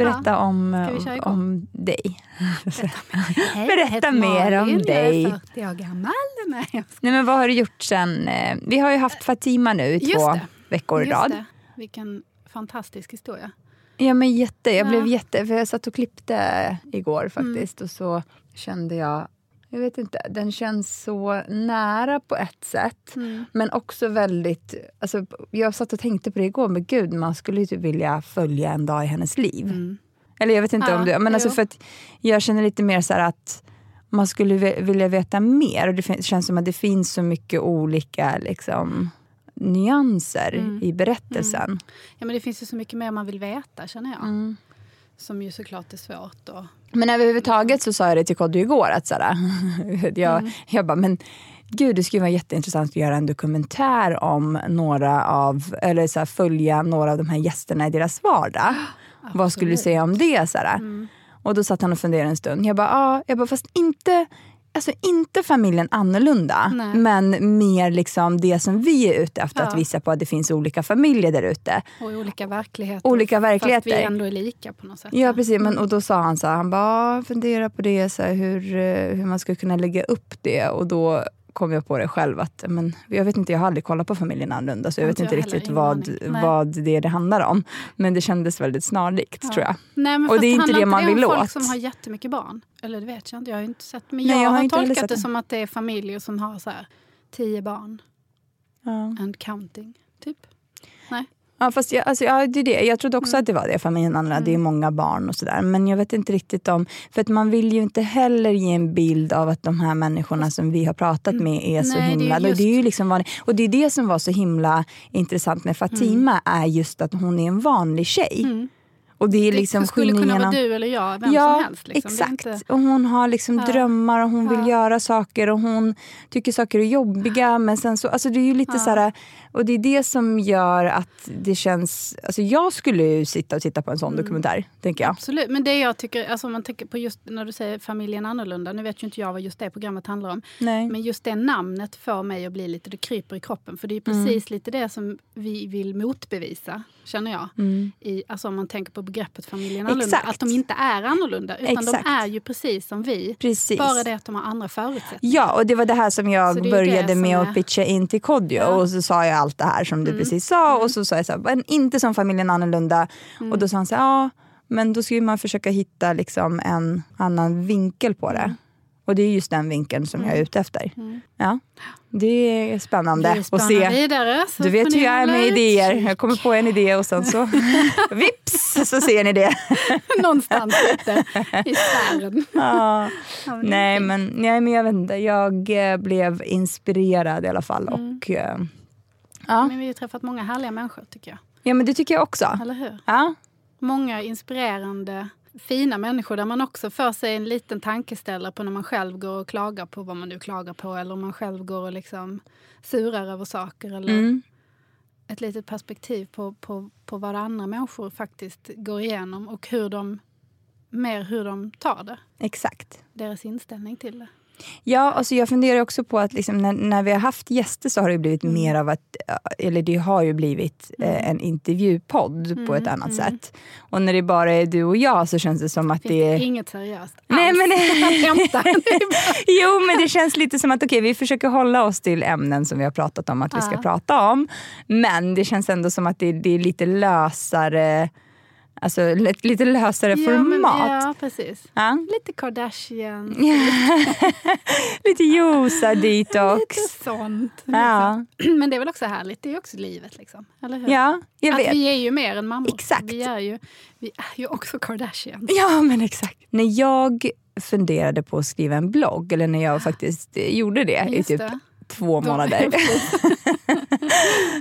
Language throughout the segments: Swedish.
Ja, berätta om, köra igång? om dig. Hej, Berätta mer om dig. Jag är 40 år gammal. Nej. Nej, men vad har du gjort sen? eh, Vi har ju haft Fatima nu i två veckor i rad. det. Vilken fantastisk historia. Ja, men jätte. Jag Ja. blev jätte... För jag satt och klippte igår faktiskt och så kände jag jag vet inte, den känns så nära på ett sätt. Men också väldigt... Alltså, jag satt och tänkte på det igår, men gud, man skulle ju typ vilja följa en dag i hennes liv. Eller jag vet inte Ja, om du... Men alltså för att jag känner lite mer så att man skulle vilja veta mer. Och det känns som att det finns så mycket olika liksom, nyanser i berättelsen. Ja, men det finns ju så mycket mer man vill veta, känner jag. Mm. Som ju såklart är svårt. Och... Men överhuvudtaget så sa jag det till Kodjo igår. Att såhär, jag, Mm. jag bara, men gud det skulle vara jätteintressant att göra en dokumentär om några av, eller såhär, följa några av de här gästerna i deras vardag. Vad skulle du säga om det? Mm. Och då satt han och funderade en stund. Jag bara, ja, jag bara fast inte Alltså inte familjen annorlunda, Nej. men mer liksom det som vi är ute efter. Att Ja. visa på att det finns olika familjer där ute. och olika verkligheter. Olika verkligheter. Fast vi ändå är lika på något sätt. Ja precis, men, och då sa han så här, han bara, "Ja, fundera på det, så här, hur, eh, hur man ska kunna lägga upp det. Och då kom jag på det själv att, men, jag vet inte, jag har aldrig kollat på familjen annorlunda, så jag vet Inte jag riktigt vad, aning. Vad det är det handlar om. Men det kändes väldigt snarlikt tror jag. Nej, Och det är inte det man vill folk åt. som har jättemycket barn. Eller det vet jag inte, jag har inte sett. Men Nej, jag, jag har har, tolkat det. som att det är familjer som har så här, tio barn Ja. and counting. Typ. Ja, fast jag, alltså, ja, det är det. Jag trodde också att det var det, familjen annorlunda. Det är många barn och sådär. Men jag vet inte riktigt om... För att man vill ju inte heller ge en bild av att de här människorna som vi har pratat med är så Nej, det är himla... just- Det är ju liksom vanlig, och det är det som var så himla intressant med Fatima, är just att hon är en vanlig tjej. Och det är liksom Mm. det skulle kunna vara du eller jag, vem ja, som helst. Liksom. Exakt. inte- Och hon har liksom Ja. drömmar och hon vill Ja. göra saker och hon tycker saker är jobbiga. Men sen så, alltså det är ju lite så här, och det är det som gör att det känns... Alltså jag skulle ju sitta och titta på en sån Mm. dokumentär, tänker jag. Absolut, men det jag tycker, alltså om man tänker på just när du säger familjen annorlunda, nu vet ju inte jag vad just det programmet handlar om, Nej. men just det namnet får mig att bli lite, det kryper i kroppen, för det är Mm. precis lite det som vi vill motbevisa, känner jag. I, alltså om man tänker på begreppet familjen annorlunda, Mm. Exakt. att de inte är annorlunda, utan Exakt. de är ju precis som vi. Precis. Bara det att de har andra förutsättningar. Ja, och det var det här som jag började med är- att pitcha in till Kodjo. Ja. Mm. Och så sa jag allt det här som du precis sa. Och så sa jag så här, "Men inte som familjen annorlunda. Mm. Och då sa han så här, ja, men då skulle man försöka hitta liksom en annan vinkel på det. Mm. Och det är just den vinkeln som jag är ute efter. Ja, det är spännande Vi att spanar se. vidare. Du vet hur jag är med idéer. Jag kommer på en idé och sen så vips så ser ni det. Någonstans ute i sfären. Ja. Det är Nej, men, nej, men jag vet inte. Jag eh, blev inspirerad i alla fall. Mm. Och, eh, ja. Men vi har ju träffat många härliga människor tycker jag. ja, men det tycker jag också. Eller hur? Ja. Många inspirerande, fina människor där man också får sig en liten tankeställare på när man själv går och klagar på vad man nu klagar på eller om man själv går och liksom surar över saker. Eller Mm. ett litet perspektiv på, på, på vad andra människor faktiskt går igenom och hur de, mer hur de tar det. Exakt. Deras inställning till det. Ja, alltså jag funderar också på att liksom när, när vi har haft gäster så har det blivit Mm. mer av att, eller det har ju blivit eh, en intervjupodd på Mm, ett annat sätt. Och när det bara är du och jag så känns det som att Finns det är... inget seriöst Nej, alls men- Jo, men det känns lite som att okay, vi försöker hålla oss till ämnen som vi har pratat om att vi ska Ja. prata om. Men det känns ändå som att det, det är lite lösare, alltså lite, lite lösare Ja, men- format. Ja, precis. Ja. Lite Kardashian, lite josa detox. lite sånt. Ja. liksom. Men det är väl också härligt, det är också livet. Liksom. Eller hur? Ja, jag Att vet. vi är ju mer än mammor. Exakt. Vi är ju, vi är ju också Kardashian. Ja, men exakt. När jag funderade på att skriva en blogg, eller när jag faktiskt gjorde det i Just typ det. två månader,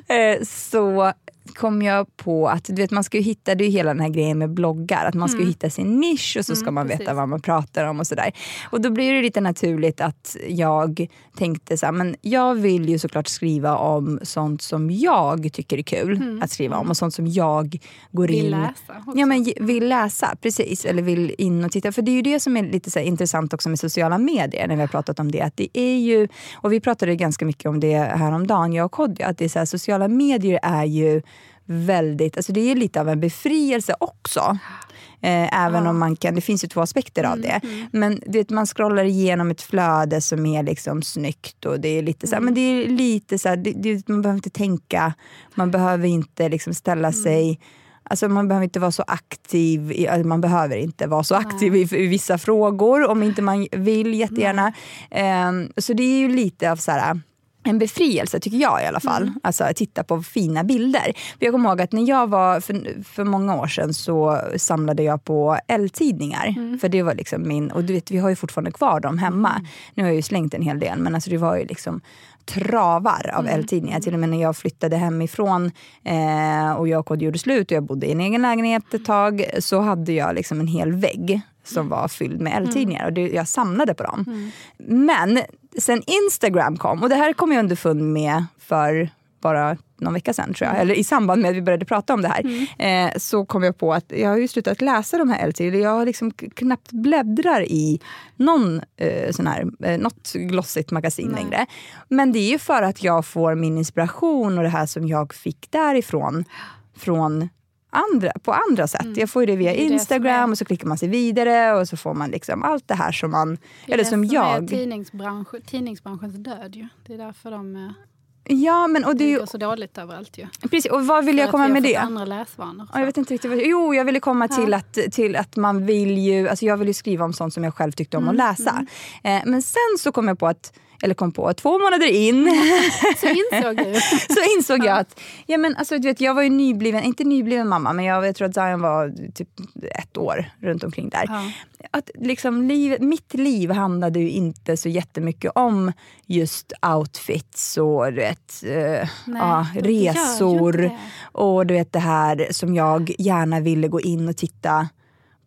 eh, så kom jag på att du vet, man ska ju hitta, det är ju hela den här grejen med bloggar, att man ska Mm. hitta sin nisch och så ska Mm, man veta precis. vad man pratar om och sådär. Och då blir det lite naturligt att jag tänkte så här, men jag vill ju såklart skriva om sånt som jag tycker är kul att skriva om och sånt som jag går Mm. Vill in läsa också. Ja men vill läsa, precis. Eller vill in och titta. För det är ju det som är lite så här intressant också med sociala medier när vi har pratat om det. Att det är ju, och vi pratade ganska mycket om det häromdagen, jag och Kodjo, att det är så här, sociala medier är ju väldigt, alltså det är lite av en befrielse också. Eh, även om man kan, det finns ju två aspekter av det. Men du vet, man scrollar igenom ett flöde som är liksom snyggt och det är lite så här, men det är lite så man behöver inte tänka, man behöver inte liksom ställa sig Alltså man behöver inte vara så aktiv, i, alltså man behöver inte vara så aktiv i, i vissa frågor om inte man vill jättegärna. Ehm, så det är ju lite av så här, en befrielse tycker jag i alla fall. Alltså att titta på fina bilder. För jag kommer ihåg att när jag var, för, för många år sedan så samlade jag på L-tidningar. För det var liksom min, och du vet vi har ju fortfarande kvar dem hemma. Nu har jag ju slängt en hel del men alltså det var ju liksom travar av L-tidningar. Till och med när jag flyttade hemifrån eh, och jag gjorde slut och jag bodde i en egen lägenhet ett tag så hade jag liksom en hel vägg som var fylld med L-tidningar och det, jag samlade på dem. Men sen Instagram kom, och det här kom jag underfund med för bara någon vecka sedan tror jag, eller i samband med att vi började prata om det här, eh, så kom jag på att jag har ju slutat läsa de här L-tidningarna. Jag har liksom knappt bläddrar i någon eh, sån här, eh, något glossigt magasin Nej. längre. Men det är ju för att jag får min inspiration och det här som jag fick därifrån från andra, på andra sätt. Jag får det via Mm. Det är det som Instagram är- och så klickar man sig vidare och så får man liksom allt det här som man, Det är eller som Är jag. tidningsbransch, tidningsbranschens död ju. Det är därför de eh, Ja men och det, är det går så dåligt överallt ju. precis, och vad vill För jag komma med det? andra läsvanor. Ja, jag vet inte riktigt. Vad, jo, jag ville komma till, att, till att man vill ju... Alltså jag vill ju skriva om sånt som jag själv tyckte om Mm, att läsa. Eh, men sen så kom jag på att, eller kom på, två månader in Så insåg du. så insåg jag att ja, men alltså, du vet, jag var ju nybliven, inte nybliven mamma, men jag, jag tror att Zion var typ ett år runt omkring där. Ja. Att liksom liv, mitt liv handlade ju inte så jättemycket om just outfits och du vet, eh, ja, gör ju resor. Och du vet det här som jag gärna ville gå in och titta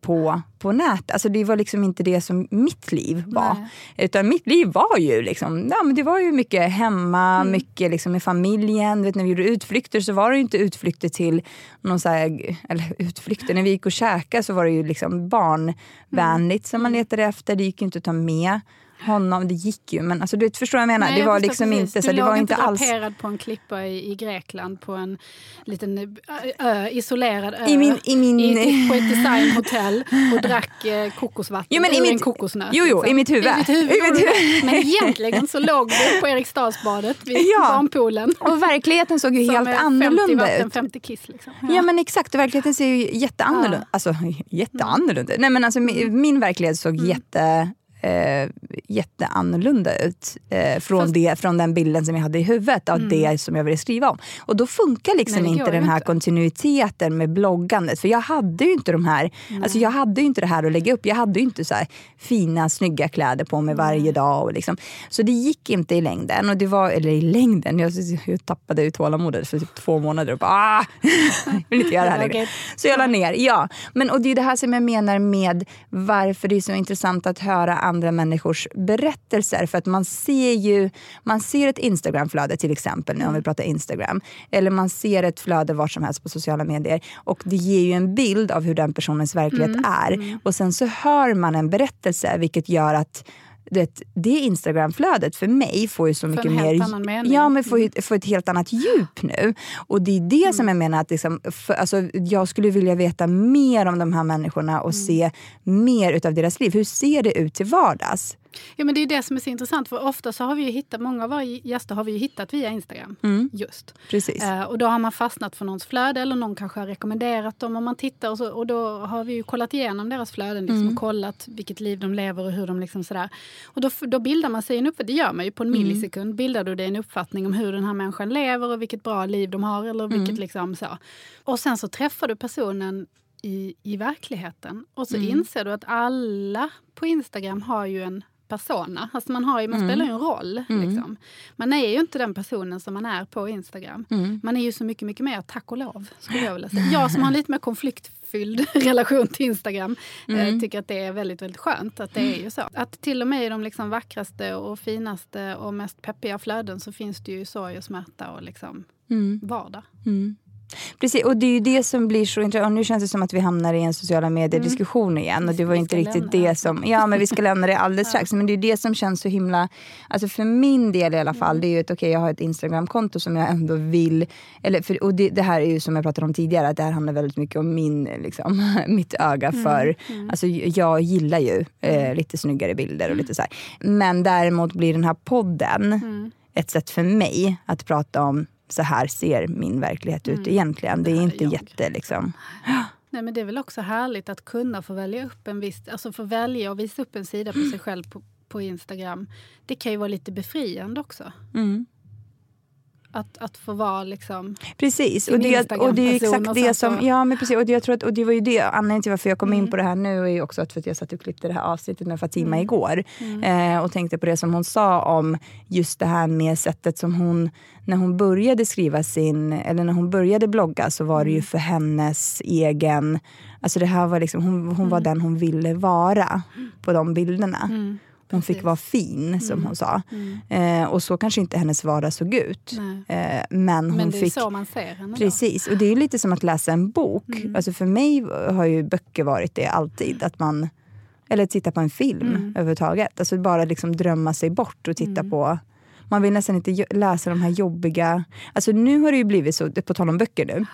på, på nätet. Alltså det var liksom inte det som mitt liv var. Nej. Utan mitt liv var ju liksom, ja, men det var ju mycket hemma, Mm. mycket liksom med familjen. Vet, när vi gjorde utflykter så var det inte utflykter till någon så här, eller utflykter, när vi gick och käkade så var det ju liksom barnvänligt som Mm. man letade efter. Det gick ju inte att ta med honom, det gick ju men alltså, du förstår vad jag menar? Nej, det var liksom precis. inte så, du det var inte alls... på en klippa i, i Grekland på en liten ö, isolerad ö I min- i min- i, på ett designhotell och drack eh, kokosvatten Jo, men i ur en mitt- kokosnöt. jo, jo, liksom. i mitt huvud. I ditt huvud, I mitt huvud. Men egentligen så låg du på Eriksdalsbadet vid Ja. barnpoolen. Och verkligheten såg ju Som helt är 50 annorlunda vatten, ut. 50 kiss. Liksom. Ja men exakt, och verkligheten ser ju jätteannorlunda Ja. Alltså jätteannorlunda Nej men alltså min, min verklighet såg jätte eh, jätteannorlunda ut eh, från, Fast- det, från den bilden som jag hade i huvudet av det som jag ville skriva om. Och då funkar liksom Nej, inte den här inte. kontinuiteten med bloggandet. För jag hade ju inte de här, alltså jag hade ju inte det här att lägga upp. Jag hade ju inte så fina snygga kläder på mig varje dag. Och liksom. Så det gick inte i längden. Och det var, eller i längden, jag, jag tappade ju tålamodet för typ två månader och bara ah, jag vill inte göra det här längre. Så jag la ner, ja. Men, och det är det här som jag menar med varför det är så intressant att höra andra människors berättelser. För att man ser ju, man ser ett Instagramflöde till exempel, nu om vi pratar Instagram. Eller man ser ett flöde vart som helst på sociala medier. Och det ger ju en bild av hur den personens verklighet är. Och sen så hör man en berättelse vilket gör att det, det Instagramflödet för mig får ju så mycket en helt mer... Ja, men får, ju- får ett helt annat djup nu. Och det är det som jag menar att liksom, för, alltså, jag skulle vilja veta mer om de här människorna och se mer utav deras liv. Hur ser det ut till vardags? Ja, men det är det som är så intressant. För ofta så har vi ju hittat, många av våra gäster har vi ju hittat via Instagram. Just. Precis. Eh, och då har man fastnat för någons flöde eller någon kanske har rekommenderat dem. Och, man tittar och, så, och då har vi ju kollat igenom deras flöden liksom, och kollat vilket liv de lever och hur de liksom sådär. Och då, då bildar man sig en uppfattning, det gör man ju på en millisekund, bildar du dig en uppfattning om hur den här människan lever och vilket bra liv de har eller vilket liksom så. Och sen så träffar du personen i, i verkligheten och så inser du att alla på Instagram har ju en persona. Alltså man, har ju, man Mm. spelar ju en roll. Liksom. Man är ju inte den personen som man är på Instagram. Mm. Man är ju så mycket, mycket mer, tack och lov. Skulle jag, vilja säga. jag som har en lite mer konfliktfylld relation till Instagram Mm. eh, tycker att det är väldigt, väldigt skönt att det är ju så. Att till och med i de liksom vackraste och finaste och mest peppiga flöden så finns det ju sorg och smärta och liksom Mm. vardag. Mm. Precis, och det är ju det som blir så intressant. Och nu känns det som att vi hamnar i en sociala medier-diskussion igen. Och det var inte riktigt lämna det som... Ja, men vi ska lämna det alldeles strax. Men det är det som känns så himla... Alltså för min del i alla fall, det är ju att okej, jag har ett Instagramkonto som jag ändå vill... Eller för, och det, det här är ju som jag pratade om tidigare, att det här handlar väldigt mycket om min, liksom, mitt öga för... Alltså jag gillar ju eh, lite snyggare bilder och lite så här. Men däremot blir den här podden ett sätt för mig att prata om så här ser min verklighet ut egentligen. Det är här är inte jag. jätte liksom... Nej, men det är väl också härligt att kunna få välja upp en viss, alltså få välja och visa upp en sida på sig själv på, på Instagram. Det kan ju vara lite befriande också. Mm. Att, att få vara liksom... Precis, och det, och det är exakt det som... Ja, men precis. Och det, jag tror att, och det var ju det, anledningen till varför jag kom in Mm. på det här nu är ju också att, för att jag satt och klippte det här avsnittet med Fatima Mm. igår. Eh, och tänkte på det som hon sa om just det här med sättet som hon... När hon började skriva sin... Eller när hon började blogga så var det Mm. ju för hennes egen... Alltså det här var liksom, hon, hon var den hon ville vara på de bilderna. Mm, Hon fick vara fin, som hon sa. Mm. Eh, och så kanske inte hennes vardag såg ut. Eh, men hon Men det är fick... så man ser henne. då. Precis, och det är lite som att läsa en bok. Mm. Alltså för mig har ju böcker varit det alltid. Att man, eller titta på en film Mm. överhuvudtaget. Alltså bara liksom drömma sig bort och titta på... Man vill nästan inte läsa de här jobbiga... Alltså nu har det ju blivit så, på tal om böcker nu.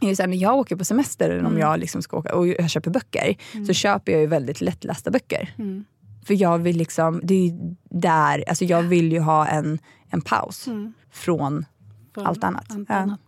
Det är ju så här, när jag åker på semester eller om Mm. jag liksom ska åka och jag köper böcker så köper jag ju väldigt lättlästa böcker. Mm. För jag vill liksom, det är där, alltså jag vill ju ha en, en paus Mm. från Från allt annat. allt Ja. annat.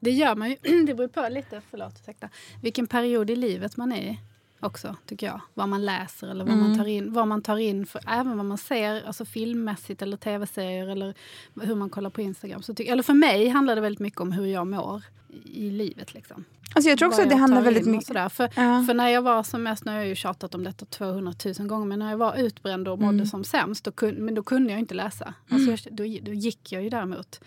Det gör man ju, det beror på lite, förlåt, ursäkta, vilken period i livet man är i också, tycker jag. Vad man läser eller vad Mm. man tar in. Vad man tar in för, även vad man ser, alltså filmmässigt eller tv-serier eller hur man kollar på Instagram. Så ty- eller för mig handlar det väldigt mycket om hur jag mår i, livet. Liksom. Alltså jag tror också Vad att det jag handlar väldigt mycket... Sådär. För, Ja. för när jag var som mest, nu har jag ju tjatat om detta 200 000 gånger, men när jag var utbränd och mådde Mm. som sämst, då kun, men då kunde jag inte läsa. Alltså jag, då, då gick jag ju däremot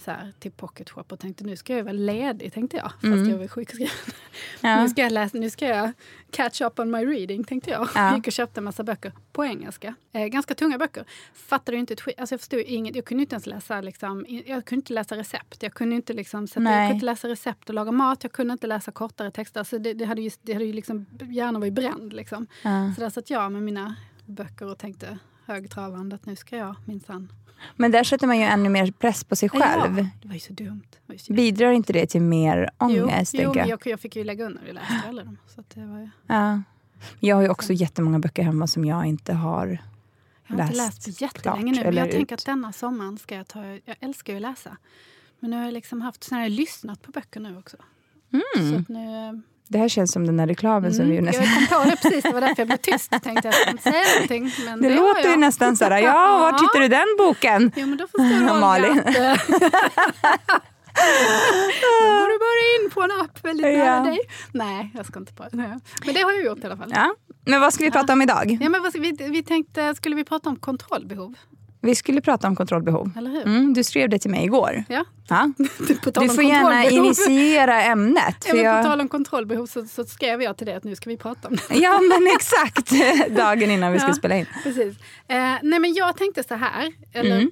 så här, till Pocket Shop och tänkte nu ska jag vara ledig, tänkte jag. Fast Mm. jag var sjukskriven. Ja. Nu, ska jag läsa, nu ska jag catch up on my reading, tänkte jag. Ja. Gick och köpte en massa böcker på engelska. Eh, ganska tunga böcker. Fattade inte ett skit. Alltså jag förstod inget. Jag kunde inte ens läsa, liksom, jag kunde inte läsa recept. Jag kunde inte, liksom, sätta, jag kunde inte läsa recept och laga mat. Jag kunde inte läsa kortare texter. Alltså det, det hade ju, det hade ju liksom, hjärnan var ju bränd. Liksom. Ja. Så där satt jag med mina böcker och tänkte högtravande att nu ska jag minsann... Men där sätter man ju ännu mer press på sig själv. Ja, det var ju så dumt. Ju så Bidrar inte det till mer ångest? jo, jo, jag? jag, jag fick ju lägga undan. Jag läste alla dem. Så det var ju, Ja. Jag har ju också jättemånga böcker hemma som jag inte har jag har inte läst läst på jättelänge nu. Men jag tänker att denna sommaren ska jag ta... Jag älskar ju att läsa. Men nu har jag liksom haft... Sen har jag lyssnat på böcker nu också. Så att nu, Det här känns som den där reklamen som vi mm, ju jag nästan... kom på det precis, det var därför jag blev tyst. Tänkte jag ska inte säga någonting. Men Det, det, låter ju nästan så här, ja, var hittar du den boken? Jo, men då förstår du Malin. att, Då går du bara in på en app väldigt nära Ja. dig. Nej, jag ska inte på det. Men det har jag gjort i alla fall. Ja. Men vad ska vi prata om idag? Ja, men vi, vi tänkte, skulle vi prata om kontrollbehov? Vi skulle prata om kontrollbehov. Eller hur? Mm, du skrev det till mig igår. Ja. Ja. Du får gärna initiera ämnet. Ja, För men jag... På tal om kontrollbehov så, så skrev jag till dig att nu ska vi prata om det. Ja men exakt, dagen innan vi skulle Ja. spela in. Precis. Eh, nej men jag tänkte så här. Eller, Mm.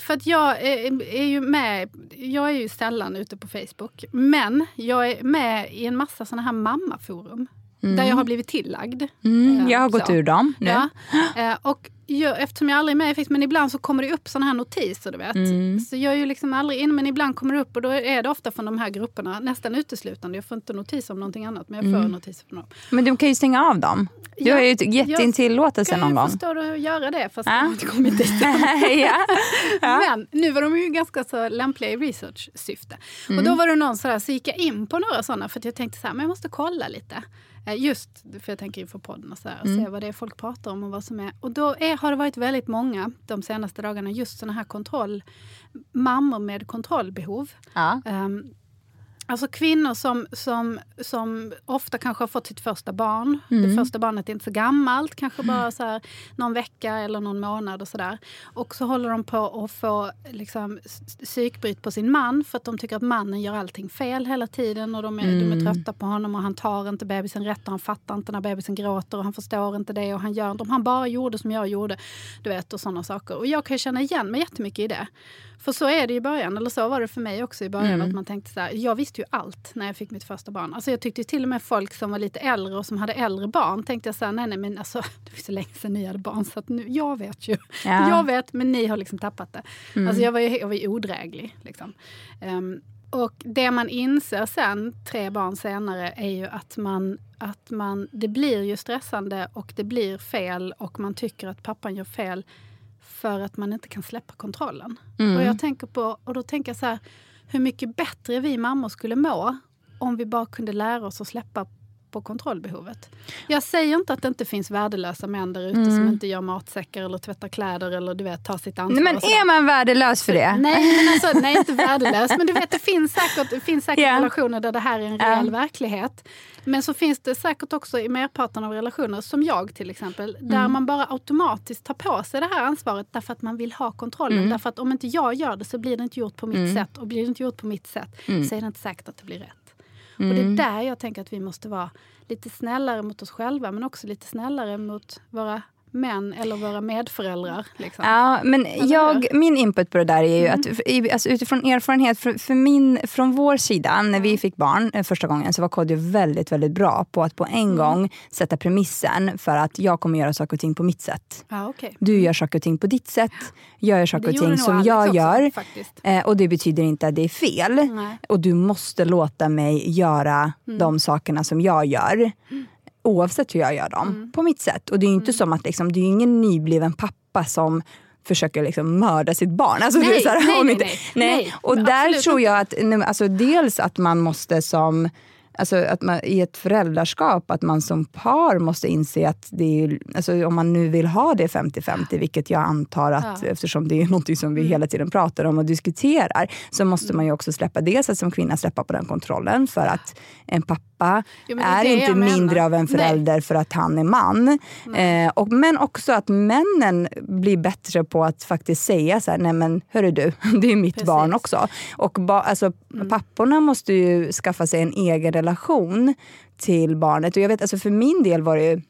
För att jag är, är ju med, jag är ju sällan ute på Facebook. Men jag är med i en massa såna här mammaforum. Där jag har blivit tillagd. Mm, Eh, jag har gått så. ur dem nu. Ja. Eh, och jag, eftersom jag aldrig är med i Facebook, men ibland så kommer det upp såna här notiser du vet. Mm. Så jag är ju liksom aldrig in, men ibland kommer det upp och då är det ofta från de här grupperna, nästan uteslutande. Jag får inte notis om någonting annat, men jag får notiser från dem. Men du kan ju stänga av dem. Du Ja, har ju gett jag din tillåtelse någon jag gång. förstå att göra det, fast Ja. jag har inte kommit dit. ja. Ja. Men nu var de ju ganska så lämpliga i research-syfte. Och Mm. då var det någon sådär, så gick jag in på några sådana för att jag tänkte så här, men jag måste kolla lite. Eh, Just för jag tänker inför podden och, så här, och Mm. se vad det är folk pratar om och vad som är. Och då är, har det varit väldigt många de senaste dagarna just sådana här kontroll, mammor med kontrollbehov. Ja. Ehm, Alltså kvinnor som, som, som ofta kanske har fått sitt första barn. Mm. Det första barnet är inte så gammalt, kanske bara så här, någon vecka eller någon månad. Och så där. Och så håller de på att få liksom, psykbryt på sin man för att de tycker att mannen gör allting fel hela tiden. Och de är, mm. de är mm. trötta på honom och han tar inte bebisen rätt och han fattar inte när bebisen gråter och han förstår inte det. och han gör Om han bara gjorde som jag gjorde. Du vet, och sådana saker. Och jag kan känna igen mig jättemycket i det. För så är det i början, eller så var det för mig också i början. Mm. att man tänkte så här, Jag visste ju allt när jag fick mitt första barn. Alltså jag tyckte till och med folk som var lite äldre och som hade äldre barn tänkte jag så här, nej nej men alltså det var så länge sedan ni hade barn så att nu, jag vet ju. Ja. Jag vet men ni har liksom tappat det. Mm. Alltså jag var ju jag var ju odräglig. Liksom. Um, och det man inser sen, tre barn senare, är ju att man, att man, det blir ju stressande och det blir fel och man tycker att pappan gör fel för att man inte kan släppa kontrollen. Mm. Och, jag tänker på, och då tänker jag så här, hur mycket bättre vi mammor skulle må om vi bara kunde lära oss att släppa på kontrollbehovet. Jag säger inte att det inte finns värdelösa män där ute mm. som inte gör matsäckar eller tvättar kläder eller du vet, tar sitt ansvar. Nej, men är man värdelös för det? Nej, men alltså, nej inte värdelös. Men du vet, det finns säkert, det finns säkert yeah. relationer där det här är en reell yeah. verklighet. Men så finns det säkert också i merparten av relationer, som jag till exempel, där mm. man bara automatiskt tar på sig det här ansvaret därför att man vill ha kontrollen. Mm. Därför att om inte jag gör det så blir det inte gjort på mitt mm. sätt. Och blir det inte gjort på mitt sätt mm. så är det inte säkert att det blir rätt. Mm. Och det är mm. där jag tänker att vi måste vara lite snällare mot oss själva men också lite snällare mot våra män eller våra medföräldrar. Liksom. Ja, men jag, min input på det där är ju mm. att alltså utifrån erfarenhet för, för min, från vår sida, när vi fick barn eh, första gången så var Kodjo väldigt, väldigt bra på att på en mm. gång sätta premissen för att jag kommer göra saker och ting på mitt sätt. Ah, okay. Du gör saker och ting på ditt sätt, jag gör saker och ting som jag också, gör. Eh, och det betyder inte att det är fel. Nej. Och du måste låta mig göra mm. de sakerna som jag gör. Oavsett hur jag gör dem, mm. på mitt sätt. Och det är ju inte mm. som att liksom, det är ingen nybliven pappa som försöker liksom mörda sitt barn. Alltså, nej, så här, nej, nej, nej, nej, Och där tror jag att, alltså, dels att man måste som Alltså att man, I ett föräldraskap, att man som par måste inse att det är, alltså om man nu vill ha det 50-50, vilket jag antar att ja. eftersom det är något som vi mm. hela tiden pratar om och diskuterar, så måste mm. man ju också släppa, dels att som kvinna släppa på den kontrollen för att en pappa jo, är, inte mindre av en förälder nej. för att han är man. Eh, och, men också att männen blir bättre på att faktiskt säga så här, nej men hörru du, det är mitt Precis. barn också. Och ba, alltså, mm. papporna måste ju skaffa sig en egen relation till barnet. Och jag vet, alltså för min del var det ju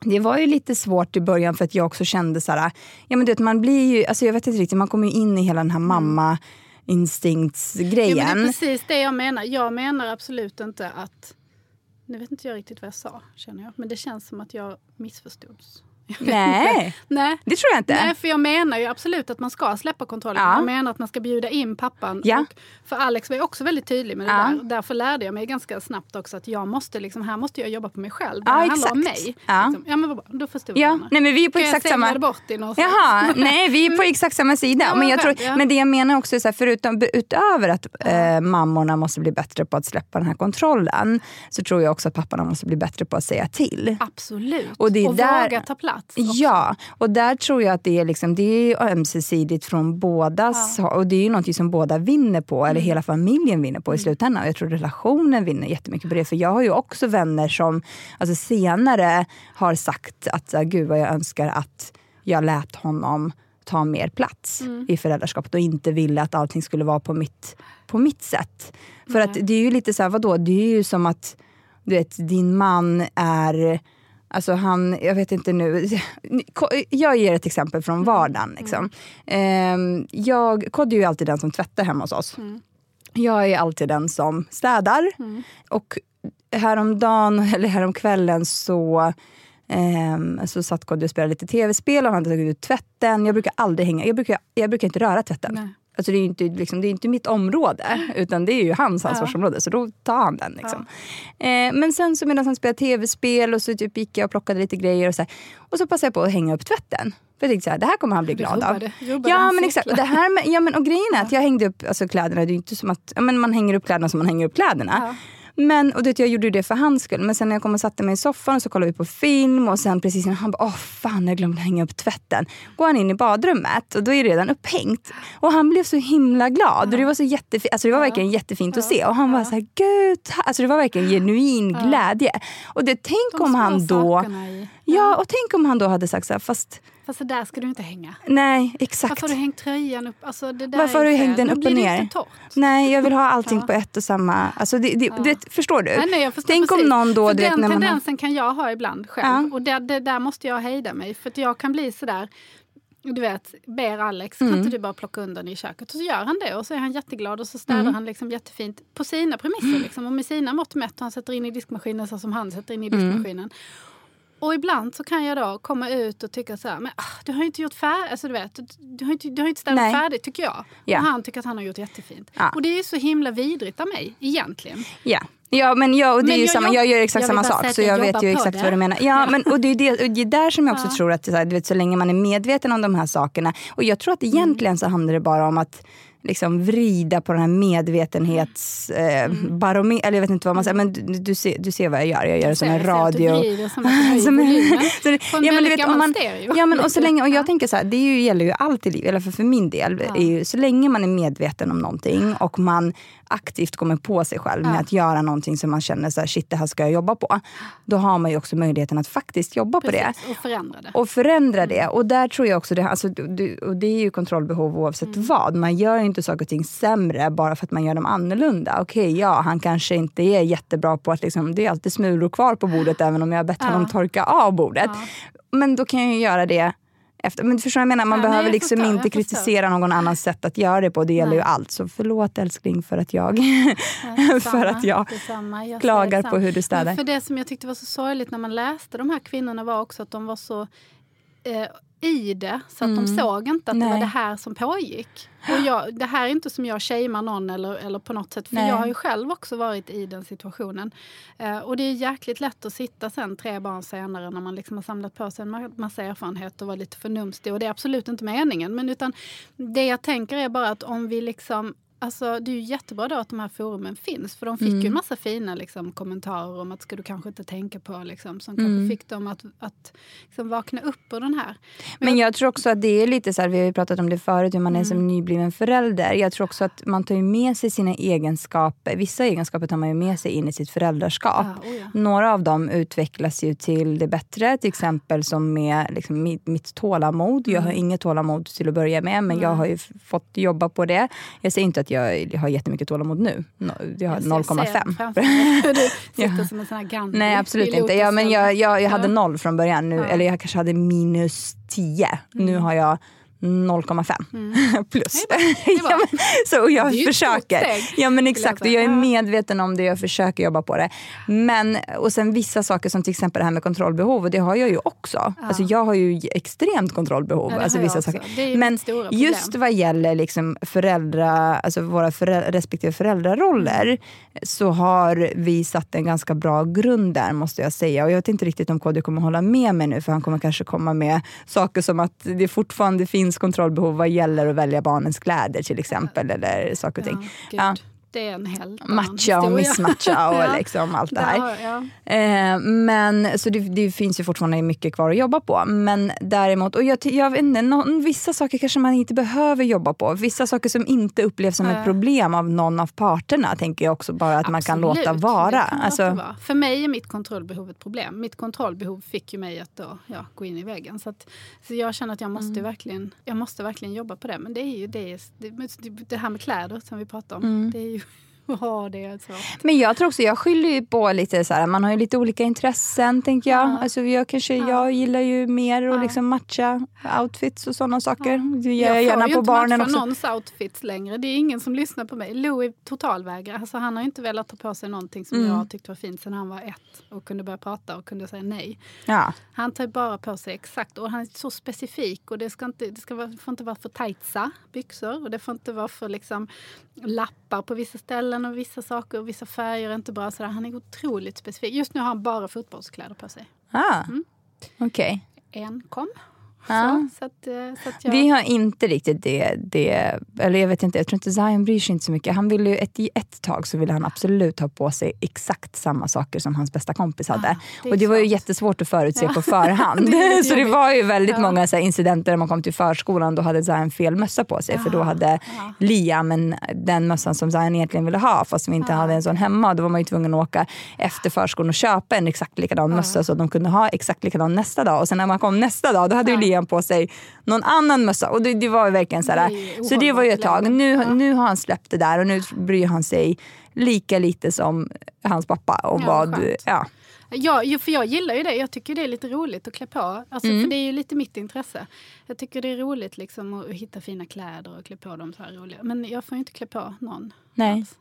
det var ju lite svårt i början för att jag också kände så här, ja men du vet man blir ju, alltså jag vet inte riktigt, man kommer ju in i hela den här mm. mamma instinktsgrejen. Ja, det är precis det jag menar. Jag menar absolut inte att... Nu vet inte jag riktigt vad jag sa, känner jag. Men det känns som att jag missförstods. Nej. Nej, det tror jag inte. Nej, för jag menar ju absolut att man ska släppa kontrollen. Ja. Jag menar att man ska bjuda in pappan. Ja. Och för Alex var också väldigt tydlig med det ja. där. Därför lärde jag mig ganska snabbt också att jag måste liksom, här måste jag jobba på mig själv. Det ja, handlar exakt. om mig. Ja. Liksom. ja men då förstod ja. Nej, men vi är på exakt samma... bort i Jaha, nej vi är på exakt samma sida. Ja, men, jag tror, men det jag menar också är så här, förutom, utöver att eh, mammorna måste bli bättre på att släppa den här kontrollen så tror jag också att papporna måste bli bättre på att säga till. Absolut. Och, det är och där... våga ta plats. Också. Ja, och där tror jag att det är, liksom, det är ömsesidigt från bådas ja. Och det är ju något som båda vinner på, eller mm. hela familjen vinner på i mm. slutändan. Och jag tror relationen vinner jättemycket på det. För jag har ju också vänner som alltså, senare har sagt att gud vad jag önskar att jag lät honom ta mer plats mm. i föräldraskapet och inte ville att allting skulle vara på mitt, på mitt sätt. För att det är ju lite så här, vadå? Det är ju som att du vet, din man är Alltså han, jag vet inte nu. Jag ger ett exempel från mm. vardagen. Liksom. Mm. Jag, Kodjo är ju alltid den som tvättar hemma hos oss. Mm. Jag är alltid den som städar. Mm. Och häromdagen, eller häromkvällen så Um, så satt Kodjo och spelade lite tv-spel och han hade tagit ut tvätten. Jag brukar aldrig hänga, jag brukar, jag brukar inte röra tvätten. Nej. Alltså det, är inte, liksom, det är inte mitt område, utan det är ju hans ansvarsområde. Ja. Så då tar han den. Liksom. Ja. Eh, men sen så medan han spelade tv-spel och så typ gick jag och plockade lite grejer. Och så, här, och så passade jag på att hänga upp tvätten. För jag tänkte så här, det här kommer han bli glad av. Ja men exakt. Det här med, ja, men, och grejen är att jag hängde upp alltså, kläderna. Det är inte som att ja, men man hänger upp kläderna som man hänger upp kläderna. Ja. Men, och det, jag gjorde det för hans skull. Men sen när jag kom och satte mig i soffan och så kollade vi på film och sen precis innan han bara, åh fan jag glömde hänga upp tvätten. Går han in i badrummet och då är det redan upphängt. Och han blev så himla glad. Och det var så jättefint, alltså det var verkligen jättefint att se. Och han var så här, gud, alltså det var verkligen genuin glädje. Och det, tänk De om han då, ja och tänk om han då hade sagt så här, fast Fast så där ska du inte hänga. nej exakt. Varför har du hängt tröjan upp? Alltså, det där Varför har du hängt den upp och ner? Nej, jag vill ha allting Ja. på ett och samma... Alltså det, det, det, förstår du? Nej, nej, jag förstår Tänk precis. om någon då... För vet, den när man har, tendensen kan jag ha ibland själv. Ja. Och det, det, där måste jag hejda mig. För att jag kan bli sådär, du vet, ber Alex, Mm. kan inte du bara plocka undan i köket? Och så gör han det och så är han jätteglad och så städar Mm. han liksom jättefint på sina premisser liksom, och med sina mått mätt. Och han sätter in i diskmaskinen så som han sätter in i Mm. Och ibland så kan jag då komma ut och tycka så här, men ah, du har ju inte gjort färdigt, alltså du vet, du, du har inte, du har inte städat Nej. färdigt tycker jag. Ja. Och han tycker att han har gjort jättefint. Ja. Och det är ju så himla vidrigt av mig egentligen. ja. Ja, men jag, och det Men är jag samma, jag gör exakt jag samma sak. Så jag vet ju exakt det. vad du menar. Ja, men, och det är, det, och det är där som jag också Ja. tror att så, här, vet, så länge man är medveten om de här sakerna. Och jag tror att egentligen så handlar det bara om att liksom vrida på den här medvetenhetsbarometern. Eh, eller jag vet inte vad man säger, men du, du, ser, du ser vad jag gör. Jag gör det som en radio. som ja, men och, så länge, och Ja. jag tänker så här, det ju, gäller ju allt i livet, eller för, för min del, Ja. är ju, så länge man är medveten om någonting och man aktivt kommer på sig själv med Ja. att göra någonting som man känner så här, shit det här ska jag jobba på. Då har man ju också möjligheten att faktiskt jobba på det. Precis, och förändra det. Och förändra det. Och där tror jag också, det, alltså, du, och det är ju kontrollbehov oavsett Mm. vad. Man gör inte saker och ting sämre bara för att man gör dem annorlunda. Okej, ja, han kanske inte är jättebra på att liksom, det är alltid smulor kvar på bordet även om jag har bett Ja. honom torka av bordet. Ja. Men då kan jag ju göra det efter. Men förstår jag menar? Man Ja, nej, behöver jag liksom förstår, inte kritisera någon annans sätt att göra det på. Det gäller Nej. ju allt. Så förlåt älskling för att jag, Ja, för att jag. Jag klagar på hur du städar. Men för det som jag tyckte var så sorgligt när man läste de här kvinnorna var också att de var så eh, i det så att de såg inte att det var Mm. Nej. det här som pågick. Och jag, det här är inte som jag shamear någon eller, eller på något sätt för Nej. jag har ju själv också varit i den situationen. Eh, och det är jäkligt lätt att sitta sen tre barn senare när man liksom har samlat på sig en ma- massa erfarenhet och vara lite förnumstig. Och det är absolut inte meningen. Men utan det jag tänker är bara att om vi liksom Alltså, det är ju jättebra då att de här forumen finns. För de fick Mm. ju en massa fina liksom, kommentarer om att ska du kanske inte tänka på. Liksom, som Mm. kanske fick dem att, att liksom, vakna upp ur den här. Men jag tror också att det är lite så här, vi har ju pratat om det förut, hur man är Mm. som nybliven förälder. Jag tror också att man tar ju med sig sina egenskaper, vissa egenskaper tar man ju med sig in i sitt föräldraskap. Ja, oh ja. Några av dem utvecklas ju till det bättre, till exempel som med liksom, mitt, mitt tålamod. Jag har inget tålamod till att börja med, men jag Mm. Har ju fått jobba på det. Jag säger inte att jag har jättemycket tålamod nu. No, Jag har Jag ser- 0,5. ser framför mig hur Du sitter som en sån här Gandhi. Nej, absolut inte. Ja, men jag, jag, jag hade noll från början. Nu, Ja. Eller jag kanske hade minus 10. Nu har jag 0,5 plus. Det bra. ja, men, så, och jag Det försöker. Ja men exakt, jag och jag är. Ja. medveten om det, jag försöker jobba på det. Men, och sen vissa saker som till exempel det här med kontrollbehov, och det har jag ju också. Alltså, jag har ju extremt kontrollbehov. Ja, det alltså, vissa saker. Det Men just vad gäller liksom föräldra, alltså våra förä- respektive föräldraroller så har vi satt en ganska bra grund där måste jag säga. Och jag vet inte riktigt om KD kommer hålla med mig nu för han kommer kanske komma med saker som att det fortfarande finns kontrollbehov vad gäller att välja barnens kläder till exempel. Eller saker och ting. Ja. Det är en helt Matcha och missmatcha och Ja. liksom allt det här. har- ja. Eh, men, så det, det finns ju fortfarande mycket kvar att jobba på. Men däremot, och jag, jag vet inte, någon, vissa saker kanske man inte behöver jobba på. Vissa saker som inte upplevs som ett problem av någon av parterna tänker jag också bara att man kan Absolut, låta vara. kan Alltså, låta vara. För mig är mitt kontrollbehov ett problem. Mitt kontrollbehov fick ju mig att då, ja, gå in i väggen. Så, att, så jag känner att jag Mm. måste, verkligen, jag måste verkligen jobba på det. Men det är ju det, det, det här med kläder som vi pratar om. Mm. Det är ju, ja, det svårt. Men jag tror också, jag skyller ju på lite så här, man har ju lite olika intressen tänker jag. Ja. Alltså jag, kanske, Ja. jag gillar ju mer att Ja. liksom matcha outfits och sådana saker. Det gör Jag, jag får gärna ju på inte barnen matcha också. någons outfits längre. Det är ingen som lyssnar på mig. Louis totalvägrar. Alltså, han har inte velat ta på sig någonting som Mm. jag tyckte var fint sen han var ett och kunde börja prata och kunde säga nej. Ja. Han tar ju bara på sig exakt och han är så specifik och det, ska inte, det ska vara, får inte vara för tajtsa byxor och det får inte vara för liksom lappar på vissa ställen och vissa saker och vissa färger är inte bra. Sådär. Han är otroligt specifik. Just nu har han bara fotbollskläder på sig. Ah. Mm. Okej. Enkom. Ja. Så, att, eh, så att jag... Vi har inte riktigt det, det, eller jag vet inte, jag tror inte Zion bryr sig inte så mycket. Han ville ju ett, ett tag så ville han absolut ha på sig exakt samma saker som hans bästa kompis hade. Ah, det och det var ju jättesvårt att förutse ja. på förhand. det så det var ju väldigt ja. många så incidenter när man kom till förskolan, då hade Zion fel mössa på sig. För då hade Liam en, den mössan som Zion egentligen ville ha fast vi inte hade en sån hemma. Då var man ju tvungen att åka efter förskolan och köpa en exakt likadan mössa så de kunde ha exakt likadan nästa dag. Och sen när man kom nästa dag, då hade ju Liam på sig någon annan mössa. Och det, det var verkligen så här, Så det var ju ett tag. Nu, nu har han släppt det där och nu bryr han sig lika lite som hans pappa om ja, vad... Ja. Ja, för jag gillar ju det. Jag tycker det är lite roligt att klä på. Alltså, mm. För det är ju lite mitt intresse. Jag tycker det är roligt liksom att hitta fina kläder och klä på dem så här roliga. Men jag får ju inte klä på någon. Nej. Alls.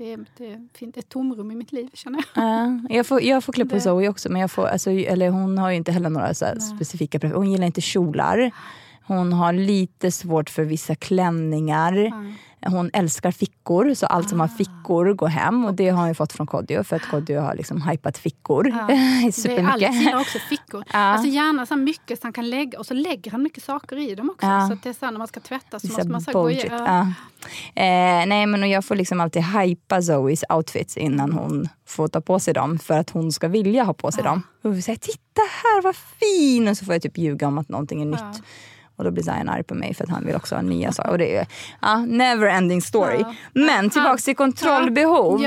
Det, det finns ett tomrum i mitt liv känner jag. Uh, jag, får, jag får klä på det. Zoe också, men jag får, alltså, eller hon har ju inte heller några så specifika preferenser. Hon gillar inte kjolar. Hon har lite svårt för vissa klänningar. Mm. Hon älskar fickor, så allt som har ah. fickor går hem. Och Det har hon fått från Kodjo, för att Kodjo har liksom hypat fickor. Ja. Supermycket. Alex gillar också fickor. Ja. Alltså gärna så mycket så han kan lägga, och så lägger han mycket saker i dem också. Ja. Så det är så när man ska tvätta så måste man så gå igenom. Ja. Eh, nej, men jag får liksom alltid hypa Zoes outfits innan hon får ta på sig dem. För att hon ska vilja ha på sig dem. Och säga titta här vad fin! Och så får jag typ ljuga om att någonting är nytt. Och då blir Zion arg på mig för att han vill också ha nya saker. Och det är ja, never ending story. Men tillbaks till kontrollbehov.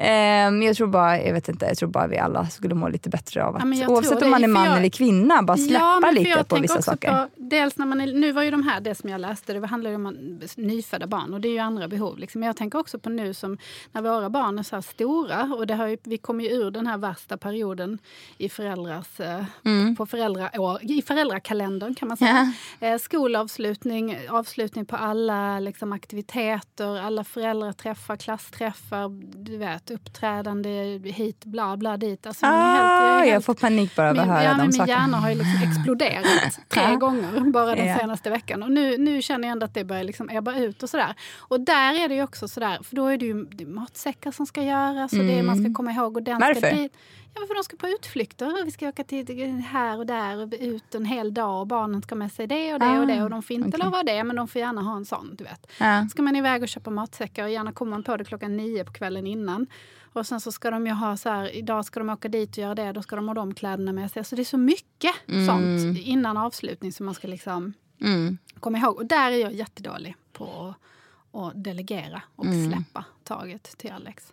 Um, jag tror bara, jag vet inte, jag tror bara vi alla skulle må lite bättre av att ja, oavsett om man är man jag, eller kvinna, bara släppa ja, lite på vissa saker. På, dels när man är, nu var ju de här, det som jag läste, det handlar om nyfödda barn och det är ju andra behov. Liksom. Men jag tänker också på nu som när våra barn är så här stora och det har ju, vi kommer ju ur den här värsta perioden i föräldrars, eh, mm. på föräldraår, i föräldrakalendern kan man säga. Eh, skolavslutning, avslutning på alla liksom, aktiviteter, alla föräldraträffar, klassträffar, du vet uppträdande hit, bla bla dit. Alltså, ah, helt, jag, jag, får panik bara av att höra ja, de min sakerna. hjärna har ju liksom exploderat tre gånger bara den yeah. senaste veckan. Och nu, nu känner jag ändå att det börjar liksom ebba ut och sådär. Och där är det ju också sådär, för då är det ju det är matsäckar som ska göras och mm. det man ska mm. komma ihåg. Och den Varför? Ska dit. Ja, för de ska på utflykter. Vi ska åka till här och där och ut en hel dag och barnen ska med sig det och det ah, och det. Och de får inte okay. lov att det, men de får gärna ha en sån. Du vet. Ah. ska man iväg och köpa matsäckar och gärna kommer man på det klockan nio på kvällen innan. Och sen så ska de ju ha så här, idag ska de åka dit och göra det, då ska de ha de kläderna med sig. Så det är så mycket mm. sånt innan avslutning som man ska liksom mm. komma ihåg. Och där är jag jättedålig på att, att delegera och mm. släppa taget till Alex.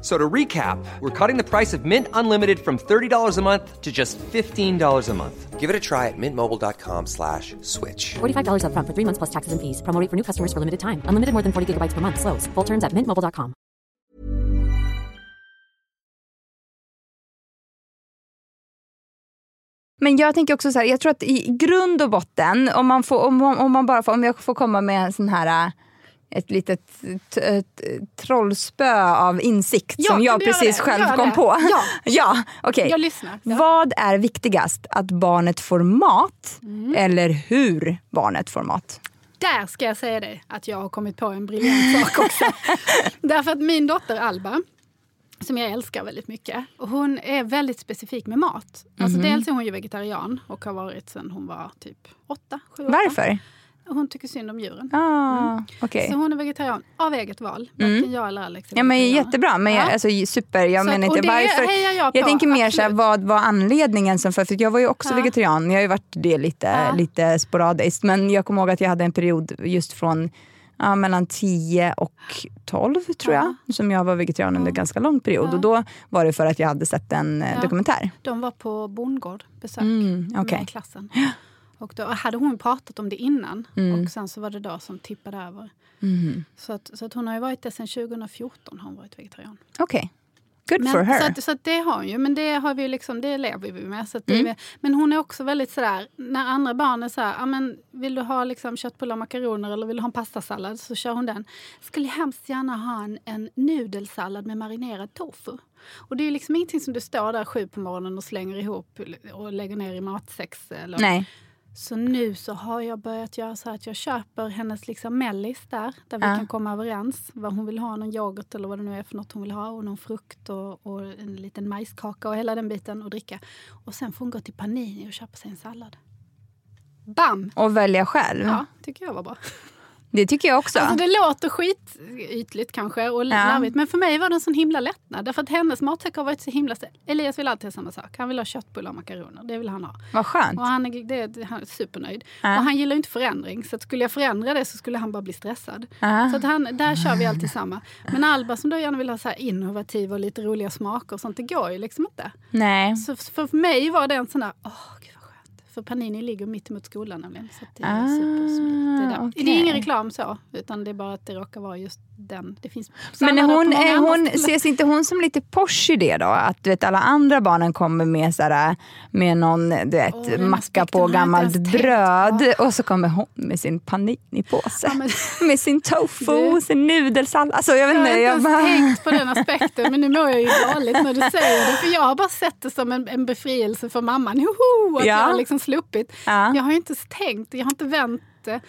So to recap, we're cutting the price of Mint Unlimited from $30 a month to just $15 a month. Give it a try at mintmobile.com slash switch. $45 up front for three months plus taxes and fees. Promo for new customers for limited time. Unlimited more than 40 gigabytes per month. Slows. Full terms at mintmobile.com. Men jag tänker också så här, jag tror att i grund och botten, om man, får, om, om man bara får, om jag får komma med en sån här ett litet trollspö av insikt ja, som jag precis själv Gör kom det. på. Ja, ja okay. jag lyssnar. Ja. Vad är viktigast? Att barnet får mat mm. eller hur barnet får mat? Där ska jag säga dig att jag har kommit på en briljant sak också. Därför att min dotter Alba, som jag älskar väldigt mycket. Och hon är väldigt specifik med mat. Alltså mm. Dels är hon ju vegetarian och har varit sen hon var typ åtta, sju, åtta. Varför? Hon tycker synd om djuren. Ah, mm. okay. Så hon är vegetarian av eget val. Mm. Jag eller Alex ja, men Jättebra, men jag, alltså, super. Jag så, menar inte varför. Jag, jag tänker mer så här, vad var anledningen? Som för, för jag var ju också ja. vegetarian. Jag har ju varit det lite, ja. lite sporadiskt. Men jag kommer ihåg att jag hade en period just från ja, mellan 10 och 12 tror Ja. jag. Som jag var vegetarian under en ganska lång period. Ja. Och då var det för att jag hade sett en eh, Ja. dokumentär. De var på bondgård, besök, Mm, okej. med klassen. Och då hade hon pratat om det innan Mm. och sen så var det då som tippade över. Mhm. Så, att, så att hon har ju varit det sedan 2014 har hon varit vegetarian. Okej. Good Men, for her. Så, att, så att det har hon ju, men det, har vi ju liksom, det lever vi med. Så att Mm. är, men hon är också väldigt sådär, när andra barn är såhär, ja, men vill du ha liksom köttbullar och makaroner eller vill du ha en pastasallad så kör hon den. Skulle hemskt gärna ha en, en nudelsallad med marinerad tofu. Och det är liksom ingenting som du står där sju på morgonen och slänger ihop och lägger ner i matsex. Eller. Nej. Så nu så har jag börjat göra så att jag köper hennes liksom mellis där, där vi Ja. kan komma överens. Vad hon vill ha, någon yoghurt eller vad det nu är för något hon vill ha. Och någon frukt och, och en liten majskaka och hela den biten och dricka. Och sen får hon gå till Panini och köpa sig en sallad. Bam! Och välja själv. Ja, tycker jag var bra. Det tycker jag också. Alltså det låter skitytligt kanske och larvigt men för mig var det en sån himla lättnad. Därför att hennes matsäck har varit så himla... Elias vill alltid ha samma sak. Han vill ha köttbullar och makaroner. Det vill han ha. Vad skönt. Och han är, det, han är supernöjd. Ja. Och han gillar inte förändring. Så skulle jag förändra det så skulle han bara bli stressad. Ja. Så att han, där kör vi alltid samma. Men Alba som då gärna vill ha så här innovativa och lite roliga smaker och sånt, det går ju liksom inte. Nej. Så för mig var det en sån där, åh skönt. För Panini ligger mitt emot skolan nämligen. Så det är Ah, supersmidigt. Det, okej. det är ingen reklam så, utan det är bara att det råkar vara just den. Det finns Men är hon, är hon, ses inte hon som lite posh i det då? Att du vet, alla andra barnen kommer med, såhär, med någon du vet, den macka på gammalt ens tänkt bröd och så kommer hon med sin panini-påse. Ja, med sin tofu, Du- sin nudelsallad. Alltså, jag vet Jag har inte jag ens bara... tänkt på den aspekten men nu mår jag ju dåligt när du säger det. För jag har bara sett det som en, en befrielse för mamman. Hoho, att Ja. jag liksom sluppit. Ja. Jag har ju inte tänkt, jag har inte vänt det.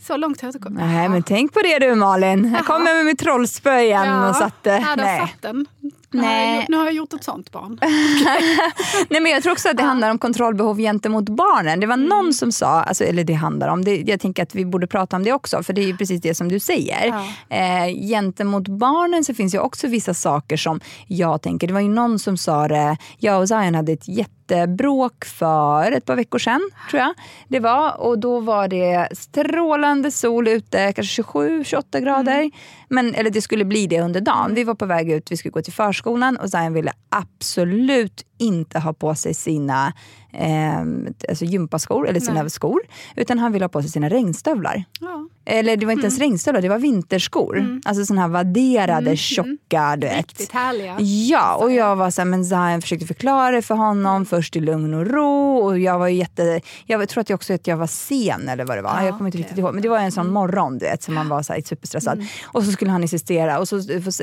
Så långt har jag inte kommit. Nej men tänk på det du Malin. Jag kommer med mitt trollspö igen och satte... Ja, där Nej. satt den. Nej. nu har jag gjort ett sånt barn. Nej, men jag tror också att det handlar om kontrollbehov gentemot barnen. Det var Mm. någon som sa, alltså, eller det handlar om, det, jag tänker att vi borde prata om det också, för det är ju precis det som du säger. Ja. Eh, gentemot barnen så finns ju också vissa saker som jag tänker, det var ju någon som sa det, jag och Zion hade ett jättebråk för ett par veckor sedan, tror jag. Det var, och då var det strålande sol ute, kanske 27-28 grader. Men, eller det skulle bli det under dagen. Vi var på väg ut, vi skulle gå till förskolan och Zion ville absolut inte ha på sig sina eh, alltså gympaskor, eller sina Nej. skor. Utan han ville ha på sig sina regnstövlar. Ja. Eller det var inte Mm. ens regnstövlar, det var vinterskor. Alltså såna här vadderade, tjocka, du vet. Riktigt härliga. Ja, och jag var så här, men Zion försökte förklara det för honom först i lugn och ro. Och jag var jätte, jag tror att jag också att jag var sen eller vad det var. Ja, jag kommer inte riktigt ihåg. Men det var en sån morgon du vet, som man var så här, superstressad. Och så skulle han insistera och så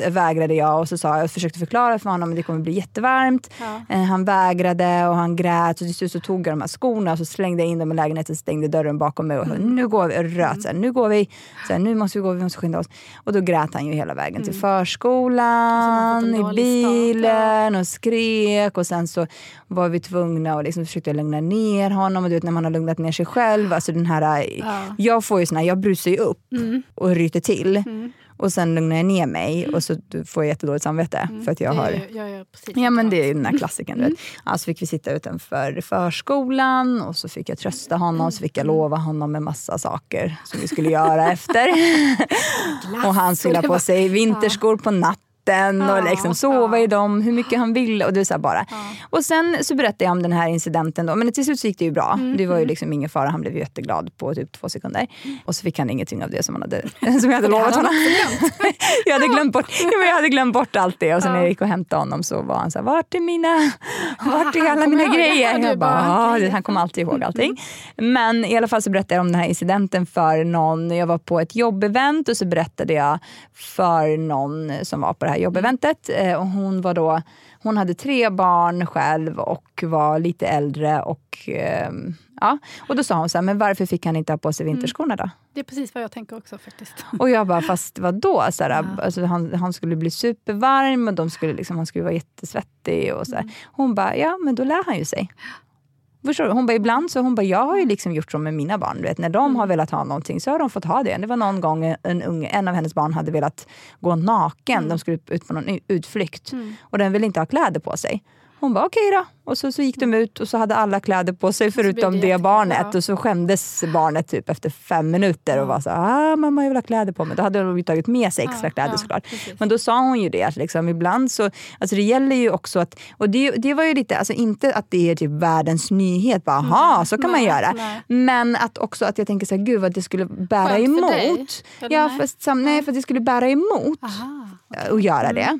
vägrade jag och så sa jag, jag försökte förklara för honom att det kommer bli jättevarmt. Ja. Han vägrade och han grät. Och till slut så tog jag de här skorna och så slängde jag in dem i lägenheten, stängde dörren bakom mig och sa, nu går vi, och röt. Så här, nu går vi, så här, nu måste vi gå, vi måste skynda oss. Och då grät han ju hela vägen till förskolan, fått en i bilen och skrek. Och sen så var vi tvungna och liksom försökte lugna ner honom. Och du vet när man har lugnat ner sig själv, alltså den här, Ja. jag får ju såna här, jag brusar ju upp och ryter till och sen lugnar jag ner mig och så får jag jättedåligt samvete för att jag Det har jag precis Ja men det är den här klassikern. Du vet. Alltså fick vi sitta utanför förskolan och så fick jag trösta honom, så fick jag lova honom med massa saker som vi skulle göra efter. och han skulle ha på sig vinterskor på natten och liksom sova i dem hur mycket han ville. Och, det så bara. och sen så berättade jag om den här incidenten då. men till slut så gick det ju bra. Det var ju liksom ingen fara, han blev jätteglad på typ två sekunder. Och så fick han ingenting av det som, han hade, som jag hade lovat honom. jag, hade glömt bort, jag hade glömt bort allt det och sen när jag gick och hämtade honom så var han så här, vart är mina, vart är alla mina grejer? Jag bara, bara, okej. "Ja, han kommer alltid ihåg allting. Men i alla fall så berättade jag om den här incidenten för någon. Jag var på ett jobbevent och så berättade jag för någon som var på det här jobbeventet. Eh, Och hon, var då, hon hade tre barn själv och var lite äldre. Och, ehm, ja. och då sa hon så här, men varför fick han inte ha på sig vinterskorna då? Det är precis vad jag tänker också faktiskt. Och jag bara, fast vadå? Så här, alltså, han, han skulle bli supervarm och de skulle liksom, han skulle vara jättesvettig. Och så här. Hon bara, ja men då lär han ju sig. Förstår du? Hon bara, ibland så hon bara, jag har ju liksom gjort så med mina barn. Du vet, när de har velat ha någonting så har de fått ha det. Det var någon gång en, unge, en av hennes barn hade velat gå naken. De skulle ut på någon utflykt. Och den ville inte ha kläder på sig. Hon bara okej okay då. Och så, så gick de ut och så hade alla kläder på sig förutom det, det barnet. Och så skämdes barnet typ efter fem minuter och var så ah, mamma jag vill ha kläder på mig. Då hade de tagit med sig extra kläder ja, såklart. Precis. Men då sa hon ju det att liksom, ibland så, alltså det gäller ju också att, och det, det var ju lite, alltså inte att det är typ världens nyhet, bara aha, så kan nej, man göra. Nej. Men att också att jag tänker så här, gud vad det skulle bära Skönt emot. För dig? Ja, nej? Fast, nej, för att det skulle bära emot Aha, okay. göra det.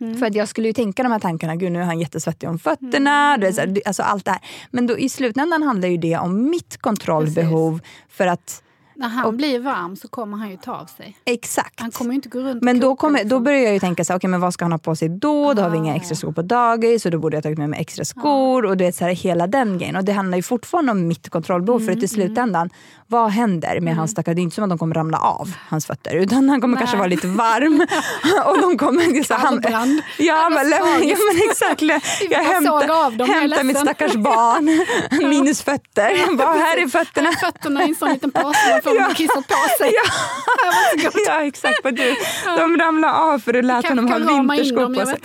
Mm. För att jag skulle ju tänka de här tankarna, gud nu är han jättesvettig om fötterna. Mm. Det, alltså allt det här. Men då, i slutändan handlar ju det om mitt kontrollbehov. Precis. För att när han och, blir varm så kommer han ju ta av sig. Exakt. Han kommer inte gå runt Men då, kommer, då börjar jag ju tänka så okay, men vad ska han ha på sig då? Då har vi inga ah, extra skor på dagis och då borde jag tagit med mig extra skor. Ah. Och det är så här, hela den grejen. Och det handlar ju fortfarande om mitt kontrollbehov. Mm, för att i mm, mm. slutändan, vad händer med mm. hans stackare? Det är inte som att de kommer ramla av hans fötter. Utan han kommer Nej. kanske vara lite varm. och de kommer... Så han, ja, men, ja men exakt. Jag hämtar, hämtar mitt stackars barn. Minus fötter. Bara, här är fötterna. Fötterna i en sån liten påse för ja. kissat på sig. Ja, ja exakt. Vad du, de ramlade av för du lät honom ha vinterskor på sig.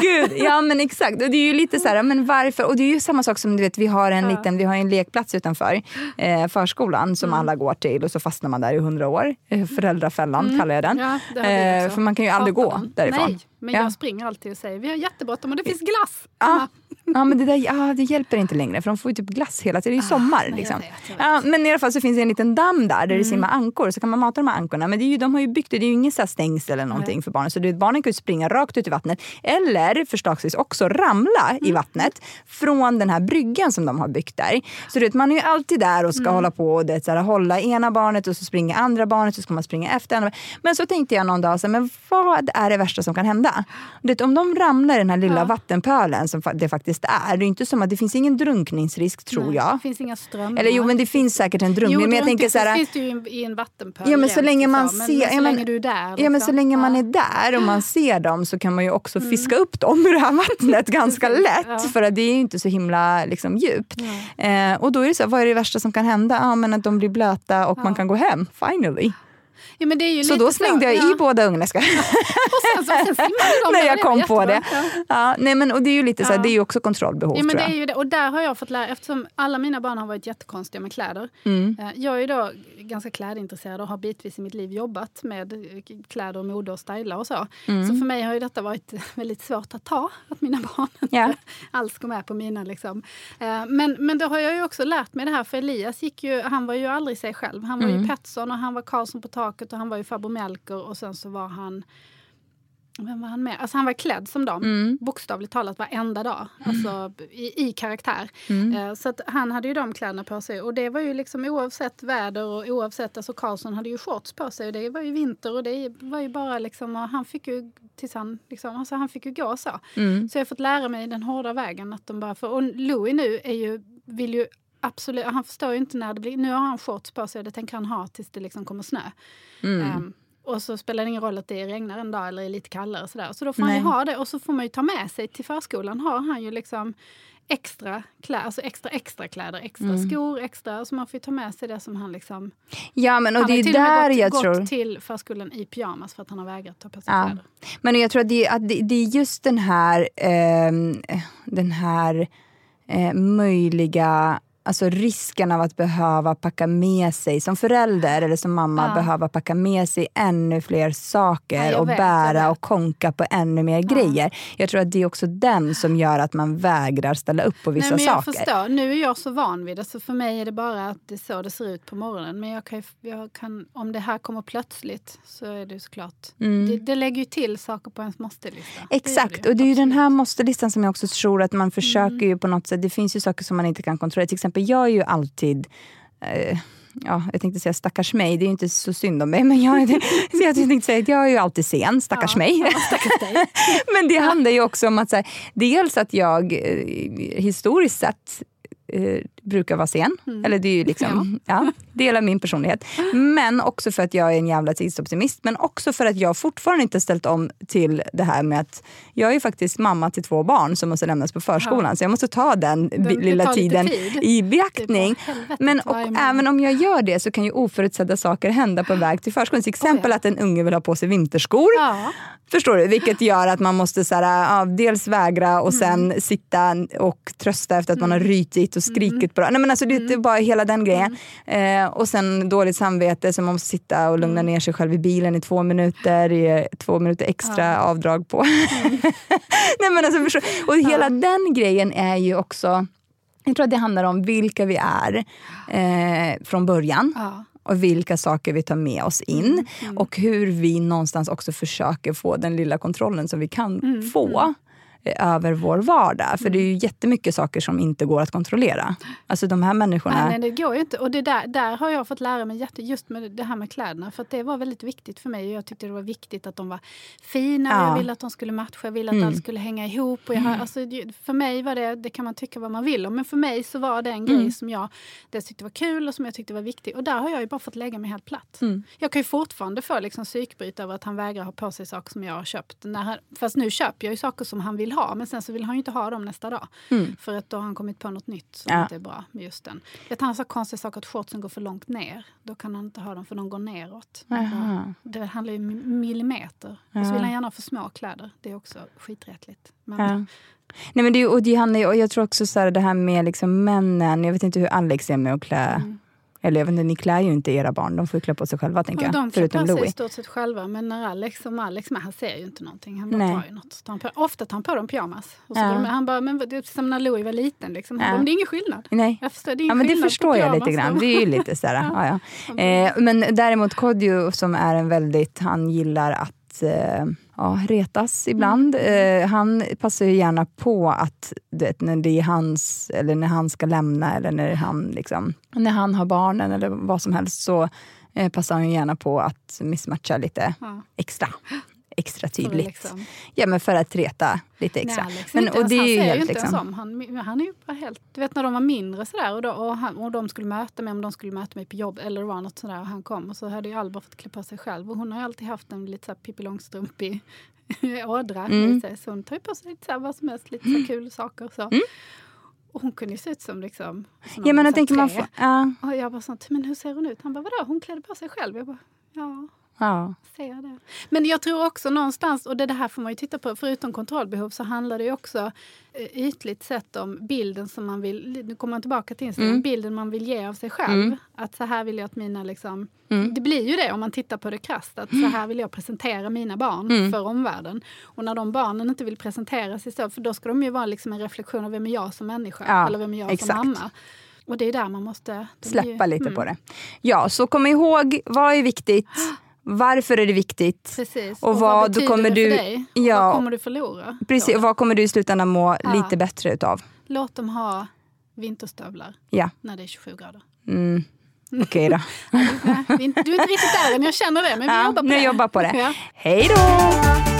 Gud, ja men exakt. Och det är ju lite så här, men varför? Och det är ju samma sak som du vet, vi har en liten, vi har en lekplats utanför eh, förskolan som mm. alla går till och så fastnar man där i hundra år. Eh, föräldrafällan mm. kallar jag den. Eh, för man kan ju aldrig gå därifrån. Nej, men jag springer alltid och säger vi har jättebråttom och det finns glass. Ja. Ja, men det, där, ja, det hjälper inte längre för de får ju typ glass hela tiden. Det är ju ah, sommar. Ah, liksom. ja, men i alla fall så finns det en liten damm där, där mm. det simmar ankor. Så kan man mata de här ankorna. Men det är ju, de har ju byggt det, det är ju inget stängsel eller någonting Nej. för barnen. Så du barnen kan ju springa rakt ut i vattnet. Eller förslagsvis också ramla mm. i vattnet från den här bryggan som de har byggt där. Så du vet, man är ju alltid där och ska mm. hålla på och det, så här, hålla ena barnet och så springer andra barnet och så ska man springa efter andra. Men så tänkte jag någon dag, så här, men vad är det värsta som kan hända? Du vet, om de ramlar i den här lilla ja. vattenpölen som det faktiskt är. Det är inte som att det finns ingen drunkningsrisk tror Nej, jag. Det finns inga strömmar. Eller jo men det finns säkert en drunkning. Jo, men jag tänker så här, finns det ju i en vattenpöl. Ja men så länge man så, ser. Men, så länge du är där. Liksom. Ja men så liksom. länge man är där och man ser dem så kan man ju också mm. fiska upp dem ur det här vattnet ganska lätt. Ja. För att det är ju inte så himla liksom, djupt. Eh, och då är det så, vad är det värsta som kan hända? Ja men att de blir blöta och ja. man kan gå hem, finally. Ja, det så då slängde jag ja. i båda ugnarna. och sen, sen, sen När jag kom på det. Ja. nej, men, och det är ju lite så här, det är också kontrollbehov. Ja, men det är ju det. Och där har jag fått lära, eftersom alla mina barn har varit jättekonstiga med kläder. Mm. Eh, jag är då ganska klädintresserad och har bitvis i mitt liv jobbat med kläder och mode och styla och så. Mm. Så för mig har ju detta varit väldigt svårt att ta, att mina barn inte alls går med på mina. Liksom. Eh, men, men då har jag ju också lärt mig det här, för Elias gick ju, han var ju aldrig sig själv. Han var mm. ju Petson och han var Karlsson på taket och han var ju farbror Melker och sen så var han vem var han med? Alltså han var klädd som dem, mm. bokstavligt talat varenda dag. Alltså i, i karaktär. Mm. Eh, så han hade ju de kläderna på sig. Och det var ju liksom oavsett väder och oavsett, alltså Karlsson hade ju shorts på sig och det var ju vinter och det var ju bara liksom, och han fick ju tills han, liksom, alltså han fick ju gå så. Mm. Så jag har fått lära mig den hårda vägen att de bara, för, och Louis nu är ju, vill ju absolut, han förstår ju inte när det blir, nu har han shorts på sig och det tänker han ha tills det liksom kommer snö. Um, och så spelar det ingen roll att det regnar en dag eller är lite kallare. Så, där. så då får Nej. han ju ha det och så får man ju ta med sig till förskolan. Har han ju liksom extra, klä, alltså extra extra kläder, extra mm. skor, extra. Så man får ta med sig det som han liksom... Ja, men och det är där gått, jag gått tror... till förskolan i pyjamas för att han har vägrat ta på sig ja. kläder. Men jag tror att det, att det, det är just den här, eh, den här eh, möjliga alltså risken av att behöva packa med sig, som förälder eller som mamma, ja. behöva packa med sig ännu fler saker ja, och vet, bära och konka på ännu mer ja. grejer. Jag tror att det är också den som gör att man vägrar ställa upp på vissa Nej, men jag saker. Förstår. Nu är jag så van vid det, så för mig är det bara att det är så det ser ut på morgonen. Men jag kan, jag kan, om det här kommer plötsligt så är det såklart... Mm. Det, det lägger ju till saker på ens måste-lista. Exakt, det det och det är ju den här måste-listan som jag också tror att man försöker mm. ju på något sätt... Det finns ju saker som man inte kan kontrollera. Till exempel jag är ju alltid eh, ja, jag tänkte säga stackars mig, det är ju inte så synd om mig. Men jag, jag tänkte säga att jag är ju alltid sen, stackars ja, mig. Ja, stackars men det handlar ju också om att så här, dels att jag eh, historiskt sett eh, brukar vara sen. Eller det är ju liksom, ja. del av min personlighet. Men också för att jag är en jävla tidsoptimist. Men också för att jag fortfarande inte ställt om till det här med att jag är faktiskt mamma till två barn som måste lämnas på förskolan. Ja. Så jag måste ta den det lilla tiden tid. i beaktning. Bara helvetet Men och även om jag gör det så kan ju oförutsedda saker hända på väg till förskolan. Till exempel ja. att en unge vill ha på sig vinterskor. Ja. Förstår du? Vilket gör att man måste så här, ja, dels vägra och sen Mm. sitta och trösta efter att man har rytit skrikit. Bra. Nej, men alltså, det Mm. är bara hela den grejen. Eh, och sen dåligt samvete så man måste sitta och lugna Mm. ner sig själv i bilen i två minuter. Ge två minuter extra avdrag på. Nej, men alltså, förstår, och hela den grejen är ju också jag tror att det handlar om vilka vi är eh, från början Ja. och vilka saker vi tar med oss in och hur vi någonstans också försöker få den lilla kontrollen som vi kan få eh, över vår vardag. För det är ju jättemycket saker som inte går att kontrollera. Alltså de här människorna... Nej, nej, det går ju inte. Och det där, där har jag fått lära mig jätte, just med det här med kläderna. För att det var väldigt viktigt för mig. Jag tyckte det var viktigt att de var fina. Ja. Jag ville att de skulle matcha. Jag ville att allt skulle hänga ihop. Och jag har, alltså, för mig var det, det kan man tycka vad man vill om. Men för mig så var det en grej som jag dels tyckte var kul och som jag tyckte var viktig. Och där har jag ju bara fått lägga mig helt platt. Jag kan ju fortfarande få liksom psykbryt över att han vägrar ha på sig saker som jag har köpt. När han, fast nu köper jag ju saker som han vill ha. Men sen så vill han ju inte ha dem nästa dag. För att då har han kommit på något nytt som Ja. inte är bra med just den. Vet, han så konstiga saker att shortsen går för långt ner. Då kan han inte ha dem för de går neråt. Det handlar ju om millimeter. Och så vill han gärna ha för små kläder. Det är också skiträttligt. Men, Ja. Nej, men det, och det handlar, och jag tror också så här, det här med liksom männen. Jag vet inte hur Alex är med att klä. Eller jag vet inte, ni klär ju inte era barn. De får klä på sig själva tänker jag. de klär Förutom på sig i stort sett själva. Men när Alex, som Alex med, han ser ju inte någonting. Han bara Nej. tar ju något. Tar på, ofta tar han på dem pyjamas. Och så Ja. de, han bara, men det är som när Louis var liten. Liksom. Han Ja. bara, men det är ingen skillnad. Nej. Jag förstår, det är ingen Ja, men det förstår jag lite grann. Det är ju lite sådär, ja. Ja, Eh, men däremot Kodjo som är en väldigt, han gillar att eh, ja, retas ibland. Mm. Eh, han passar ju gärna på att vet, när det är hans, eller när han ska lämna eller när han, liksom, när han har barnen eller vad som helst så eh, passar han gärna på att missmatcha lite Ja. extra. Extra det är tydligt. liksom- Ja men för att reta lite extra. Nej, Alex, men, inte ens, han ser ju helt, inte ens liksom- om. Han, han är ju helt... Du vet när de var mindre sådär och, då, och, han, och de skulle möta mig, om de skulle möta mig på jobb eller det var något sådär och han kom och så hade ju Alba fått klä på sig själv och hon har ju alltid haft en lite såhär Pippi Långstrumpig ådra Mm. sig. Så hon tar ju på sig lite såhär vad som helst, lite så kul saker och så. Och hon kunde ju se ut som liksom... som Mm. Ja men jag tänker man får, ja, Och jag bara sånt, men hur ser hon ut? Han bara, vadå? Hon klädde på sig själv. Jag bara, ja, ja. ser det. Men jag tror också någonstans, och det, det här får man ju titta på, förutom kontrollbehov så handlar det ju också eh, ytligt sett om bilden som man vill, nu kommer man tillbaka till Instagram, Mm. bilden man vill ge av sig själv. Att så här vill jag att mina liksom, Mm. det blir ju det om man tittar på det krasst, att så här vill jag presentera mina barn Mm. för omvärlden. Och när de barnen inte vill presentera sig så, för då ska de ju vara liksom en reflektion av vem är jag som människa, Ja, eller vem är jag exakt. som mamma. Och det är där man måste... Släppa ju- lite mm. på det. Ja, så kom ihåg, vad är viktigt? Varför är det viktigt? Precis. Och vad- då betyder kommer det du- för dig? Ja. Vad kommer du förlora? Precis, då? och vad kommer du i slutändan må Ja. lite bättre utav? Låt dem ha vinterstövlar Ja, när det är 27 grader. mm. okej då. Är inte- du är inte riktigt där än, jag känner det. Men vi Ja, jobbar på det. jobbar på det. Ja. Hej då!